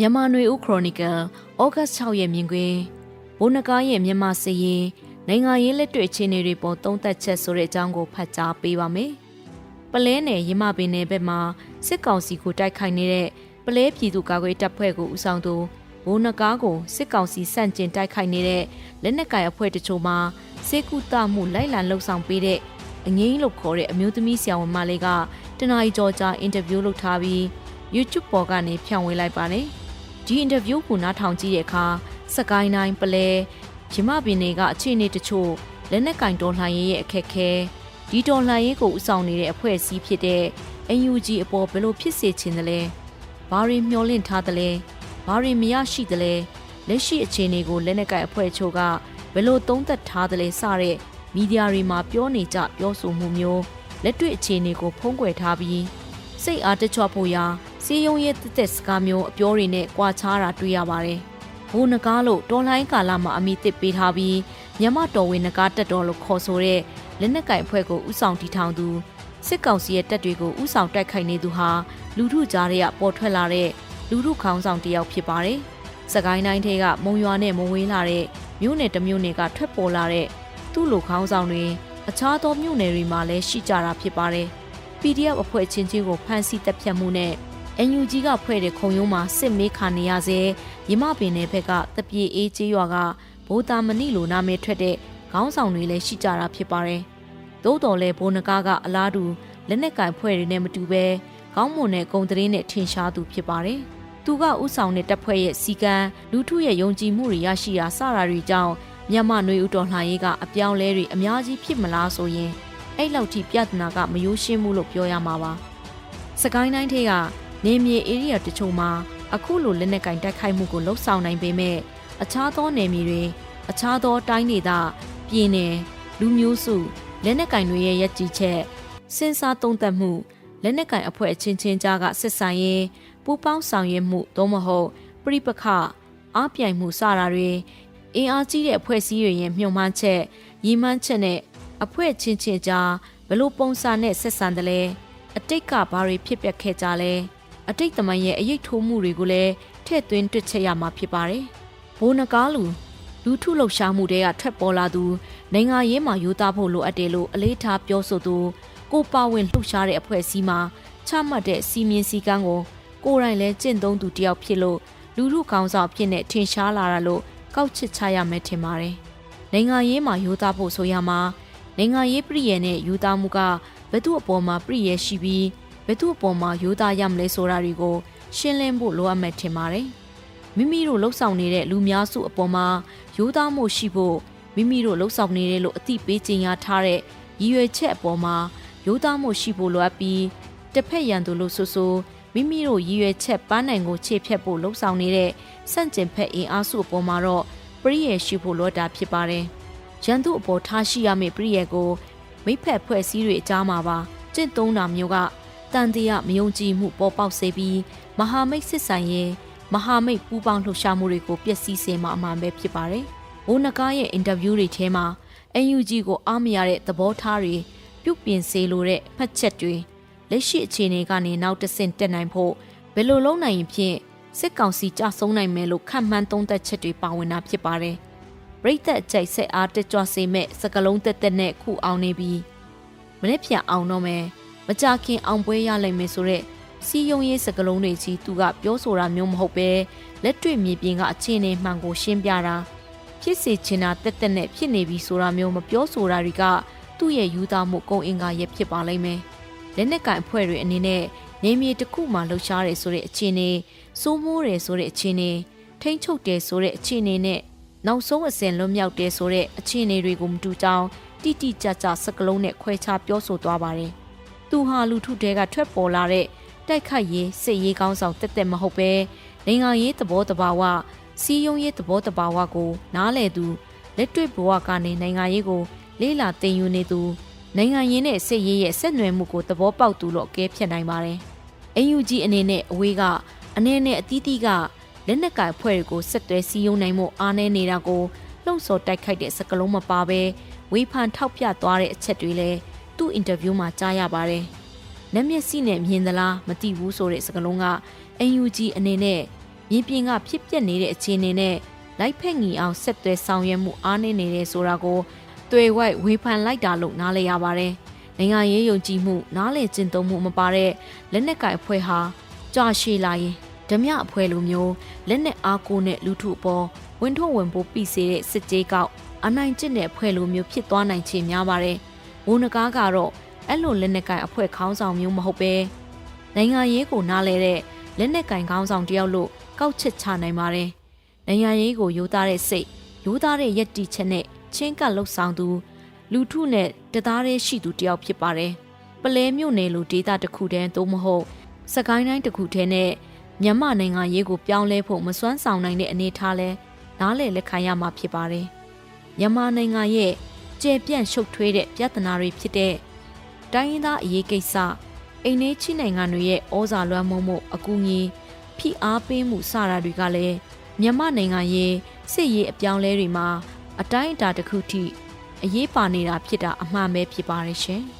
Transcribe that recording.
မြန်မာနွေဦးခရိုနီကယ်ဩဂတ်6ရက်မြင်ကွင်းဘိုးနကားရဲ့မြန်မာစရင်နိုင်ငံရေးလက်တွေ့အခြေအနေတွေပေါ်သုံးသပ်ချက်ဆိုတဲ့အကြောင်းကိုဖတ်ကြားပေးပါမယ်။ပလဲနယ်ရမပင်နယ်ဘက်မှာစစ်ကောင်စီကိုတိုက်ခိုက်နေတဲ့ပလဲပြည်သူ့ကာကွယ်တပ်ဖွဲ့ကိုဦးဆောင်သူဘိုးနကားကိုစစ်ကောင်စီစန့်ကျင်တိုက်ခိုက်နေတဲ့လက်နက်ကိုင်အဖွဲ့တချို့မှာစေကူတမှုလိုက်လံလှုပ်ဆောင်ပေးတဲ့အငိမ့်လို့ခေါ်တဲ့အမျိုးသမီးဆရာဝန်မလေးကတနအီကြောကြာအင်တာဗျူးလုပ်ထားပြီး YouTube ပေါ်ကနေဖြန့်ဝေလိုက်ပါတယ်။ ဒီအင်တာဗျူးကိုနားထောင်ကြည့်တဲ့အခါစကိုင်းတိုင်းပလဲရမပင်တွေကအခြေအနေတချို့လက်နက်ကင်တော်လှန်ရေးရဲ့အခက်အခဲဒီတော်လှန်ရေးကိုဥဆောင်နေတဲ့အဖွဲ့အစည်းဖြစ်တဲ့ UNG အပေါ်ဘယ်လိုဖြစ်စေချင်တယ်လဲဘာတွေမျှော်လင့်ထားတယ်လဲဘာတွေမရရှိတယ်လဲလက်ရှိအခြေအနေကိုလက်နက်ကင်အဖွဲ့ချို့ကဘယ်လိုသုံးသပ်ထားတယ်လဲစတဲ့မီဒီယာတွေမှာပြောနေကြပြောဆိုမှုမျိုးလက်တွေ့အခြေအနေကိုဖုံးကွယ်ထားပြီးစိတ်အားတချွတ်ဖို့ရာ စီယုံရဲ့တက်တက်စကားမျိုးအပြောတွေနဲ့ကြွာချားတာတွေ့ရပါတယ်။ဘိုးနကားလို့တော်လိုင်းကာလမှာအမိသစ်ပေးထားပြီးမြမတော်ဝင်နကားတက်တော်လို့ခေါ်ဆိုတဲ့လက်နက်ကင်အဖွဲ့ကိုဥဆောင်တီထောင်သူစစ်ကောင်စီရဲ့တပ်တွေကိုဥဆောင်တိုက်ခိုက်နေသူဟာလူထုကြားထဲကပေါ်ထွက်လာတဲ့လူထုခေါင်းဆောင်တစ်ယောက်ဖြစ်ပါတယ်။စကိုင်းတိုင်းထဲကမုံရွာနဲ့မဝေးလာတဲ့မြို့နယ်တစ်မြို့နယ်ကထွက်ပေါ်လာတဲ့သူ့လိုခေါင်းဆောင်တွေအခြားသောမြို့နယ်တွေမှာလည်းရှိကြတာဖြစ်ပါတယ်။ PDF အဖွဲ့ချင်းချင်းကိုဖမ်းဆီးတပ်ဖြတ်မှုနဲ့ NUG ကဖွဲ့တဲ့ခုံရုံးမှာစစ်မေးခါနေရစေရမပင်နယ်ဘက်ကတပြေအေးကျေးရွာကဘိုးတာမဏိလိုနာမည်ထွက်တဲ့ခေါင်းဆောင်တွေလည်းရှိကြတာဖြစ်ပါတယ်။သို့တော်လည်းဘိုးနကားကအလားတူလက်နက်ကင်ဖွဲ့တွေနဲ့မတူဘဲခေါင်းမွန်တဲ့ဂုံတရင်နဲ့ထင်ရှားသူဖြစ်ပါတယ်။သူကဥဆောင်တဲ့တပ်ဖွဲ့ရဲ့စီကံလူထုရဲ့ယုံကြည်မှုတွေရရှိရာစတာတွေကြောင့်မြန်မာနွေဦးတော်လှန်ရေးကအပြောင်းလဲတွေအများကြီးဖြစ်မလားဆိုရင်အဲ့လောက်ထိပြဿနာကမယိုးရှင်းမှုလို့ပြောရမှာပါ။စကိုင်းတိုင်းထဲက နေမြေ area တချို့မှာအခုလိုလက်နက်ကင်တိုက်ခိုက်မှုကိုလှုပ်ဆောင်နိုင်ပေမဲ့အခြားသောနယ်မြေတွေအခြားသောတိုင်းဒေသပြည်နယ်လူမျိုးစုလက်နက်ကင်တွေရဲ့ရည်ကြည်ချက်စဉ်းစားသုံးသပ်မှုလက်နက်ကင်အဖွဲ့အချင်းချင်းကြားကဆက်ဆံရေးပူးပေါင်းဆောင်ရွက်မှုသို့မဟုတ်ပြိပခအားပြိုင်မှုစတာတွေအင်အားကြီးတဲ့အဖွဲ့အစည်းတွေရဲ့မျှော်မှန်းချက်ရည်မှန်းချက်နဲ့အဖွဲ့ချင်းချင်းကြားဘလို့ပုံစံနဲ့ဆက်ဆံတယ်လဲအတိတ်ကဘာတွေဖြစ်ပျက်ခဲ့ကြလဲ အတိတ်သမိုင်းရဲ့အရေးထိုးမှုတွေကိုလည်းထည့်သွင်းတွက်ချက်ရမှာဖြစ်ပါတယ်။ဘိုးနကားလူလူထုလှုပ်ရှားမှုတွေကထွက်ပေါ်လာသူနိုင်ငံရေးမှာယူသားဖို့လိုအပ်တယ်လို့အလေးထားပြောဆိုသူကိုပါဝင်လှုပ်ရှားတဲ့အဖွဲ့အစည်းမှာချမှတ်တဲ့စီမင်းစည်းကမ်းကိုကိုယ်တိုင်လည်းကျင့်သုံးသူတယောက်ဖြစ်လို့လူထုခေါင်းဆောင်ဖြစ်နေထင်ရှားလာတာလို့ကောက်ချစ်ချရမယ်ထင်ပါတယ်။နိုင်ငံရေးမှာယူသားဖို့ဆိုရမှာနိုင်ငံရေးပြည်ရနဲ့ယူသားမှုကဘယ်သူအပေါ်မှာပြည်ရရှိပြီး ဘယ်သူအပေါ်မှာယူသားရမလဲဆိုတာတွေကိုရှင်းလင်းဖို့လိုအပ်မယ်ထင်ပါတယ်။မိမိတို့လှုပ်ဆောင်နေတဲ့လူများစုအပေါ်မှာယူသားမှုရှိဖို့မိမိတို့လှုပ်ဆောင်နေတယ်လို့အသိပေးကြေညာထားတဲ့ရည်ရွယ်ချက်အပေါ်မှာယူသားမှုရှိဖို့လိုအပ်ပြီးတစ်ဖက်ရန်သူလို့ဆိုဆိုမိမိတို့ရည်ရွယ်ချက်ပန်းနိုင်ကိုခြေဖြတ်ဖို့လှုံ့ဆော်နေတဲ့စန့်ကျင်ဖက်အင်အားစုအပေါ်မှာတော့ပရိယေရှိဖို့လိုတာဖြစ်ပါတယ်။ရန်သူအပေါ်ထားရှိရမယ့်ပရိယေကိုမိဖက်ဖွဲ့စည်းတွေအကြားမှာပါကျင့်သုံးတာမျိုးက တန်တရားမယုံကြည်မှုပေါ်ပေါက်စေပြီးမဟာမိတ်စစ်ဆိုင်ရဲ့မဟာမိတ်ပူးပေါင်းလှုပ်ရှားမှုတွေကိုပျက်စီးစေမှာအမှန်ပဲဖြစ်ပါတယ်။ဘိုးနကားရဲ့အင်တာဗျူးတွေထဲမှာ UNG ကိုအားမရတဲ့သဘောထားတွေပြုပြင်စေလိုတဲ့ဖတ်ချက်တွေလက်ရှိအခြေအနေကနေနောက်တဆင့်တက်နိုင်ဖို့ဘယ်လိုလုပ်နိုင်ရင်ဖြင့်စစ်ကောင်စီကြဆုံးနိုင်မယ်လို့ခန့်မှန်းသုံးသပ်ချက်တွေပါဝင်တာဖြစ်ပါတယ်။ပြည်သက်ကြိုက်ဆက်အားတက်ကြွစေမဲ့စကလုံးတက်တက်နဲ့ခုအောင်နေပြီးမနေ့ပြန်အောင်တော့မယ် မကြခင်အောင်ပွဲရလိမ့်မယ်ဆိုတော့စီယုံရေးစကလုံးတွေကြီးသူကပြောဆိုတာမျိုးမဟုတ်ပဲလက်တွေ့မြေပြင်ကအခြေအနေမှန်ကိုရှင်းပြတာဖြစ်စေချင်တာတက်တက်နဲ့ဖြစ်နေပြီဆိုတာမျိုးမပြောဆိုတာတွေကသူ့ရဲ့ယူသားမှုကုံအင်္ဂါရဲ့ဖြစ်ပါလိမ့်မယ်။လက်နက်ကင်အဖွဲ့တွေအနေနဲ့နေမြေတစ်ခုမှလှုပ်ရှားတယ်ဆိုတဲ့အခြေအနေစိုးမိုးတယ်ဆိုတဲ့အခြေအနေထိမ့်ချုပ်တယ်ဆိုတဲ့အခြေအနေနဲ့နောက်ဆုံးအစဉ်လွတ်မြောက်တယ်ဆိုတဲ့အခြေအနေတွေကိုမတူကြောင်းတိတိကျကျစကလုံးနဲ့ခွဲခြားပြောဆိုသွားပါတယ်။ သူဟာလူထုတဲကထွက်ပေါ်လာတဲ့တိုက်ခိုက်ရေးစစ်ရေးကောင်းဆောင်တက်တက်မဟုတ်ပဲနိုင်ငံရေးသဘောတဘာဝစီယုံရေးသဘောတဘာဝကို နားလည်သူလက်တွေ့ဘဝကနေနိုင်ငံရေးကို လေးလာသင်ယူနေသူနိုင်ငံရင်းနဲ့စစ်ရေးရဲ့ဆက်နွယ်မှုကိုသဘောပေါက်သူလို့အကဲဖြတ်နိုင်ပါတယ်။ UNG အနေနဲ့အဝေးကအနေနဲ့အသီးသီးကလက်နက်ကင်ဖွဲ့တွေကိုဆက်သွဲစည်းရုံးနိုင်မှုအားနည်းနေတာကိုလှုံ့ဆော်တိုက်ခိုက်တဲ့စကလုံးမပါဘဲဝေဖန်ထောက်ပြသွားတဲ့အချက်တွေလည်းသူ့ အင်တာဗျူးမှာကြားရပါတယ်။နမျက်စိနဲ့မြင်သလားမသိဘူးဆိုတဲ့စကလုံးက UNG အနေနဲ့မြေပြင်ကဖြစ်ပျက်နေတဲ့အခြေအနေနဲ့လိုက်ဖက်ငီအောင်ဆက်သွဲဆောင်ရွက်မှုအားနည်းနေတယ်ဆိုတာကိုတွေ့ဝိုက်ဝေဖန်လိုက်တာလို့နားလည်ရပါတယ်။နိုင်ငံရေးယုံကြည်မှုနားလည်ကျင့်သုံးမှုမပါတဲ့လက်နက်ကိုင်အဖွဲ့ဟာကြာရှည်လာရင်ဓမြအဖွဲ့လိုမျိုးလက်နက်အားကိုနဲ့လူထုအပေါ်ဝင်ထုတ်ဝင်ပိုးပြီးစေတဲ့စစ်ကြေးကောက်အနိုင်ကျင့်တဲ့အဖွဲ့လိုမျိုးဖြစ်သွားနိုင်ချေများပါတယ်။ ဝုန်းနကားကတော့အဲ့လိုလက်နက်ကင်အဖွဲ့ခေါင်းဆောင်မျိုးမဟုတ်ပဲနိုင်ငံရေးကိုနားလဲတဲ့လက်နက်ကင်ခေါင်းဆောင်တယောက်လို့ကောက်ချက်ချနိုင်ပါတယ်။နိုင်ငံရေးကိုယူသားတဲ့စိတ်ယူသားတဲ့ယက်တီချက်နဲ့ချင်းကပ်လှုပ်ဆောင်သူ လူထုနဲ့တသားတည်းရှိသူတယောက်ဖြစ်ပါတယ်။ပလဲမြို့နယ်လိုဒေသတစ်ခုတည်းသို့မဟုတ်စကိုင်းတိုင်းတစ်ခုတည်းနဲ့မြန်မာနိုင်ငံရေးကိုပြောင်းလဲဖို့မစွမ်းဆောင်နိုင်တဲ့အနေအထားလဲနားလည်လက်ခံရမှာဖြစ်ပါတယ်။မြန်မာနိုင်ငံရဲ့ ကျေပြန့်ရှုပ်ထွေးတဲ့ပြဿနာတွေဖြစ်တဲ့တိုင်းရင်းသားအရေးကိစ္စအိမ်နေချိနိုင်ငံတွေရဲ့ဩဇာလွှမ်းမိုးမှုအကူအညီဖိအားပေးမှုစတာတွေကလည်းမြန်မာနိုင်ငံရဲ့စစ်ရေးအပြောင်းလဲတွေမှာအတိုင်းအတာတစ်ခုထိအရေးပါနေတာဖြစ်တာအမှန်ပဲဖြစ်ပါရဲ့ရှင်။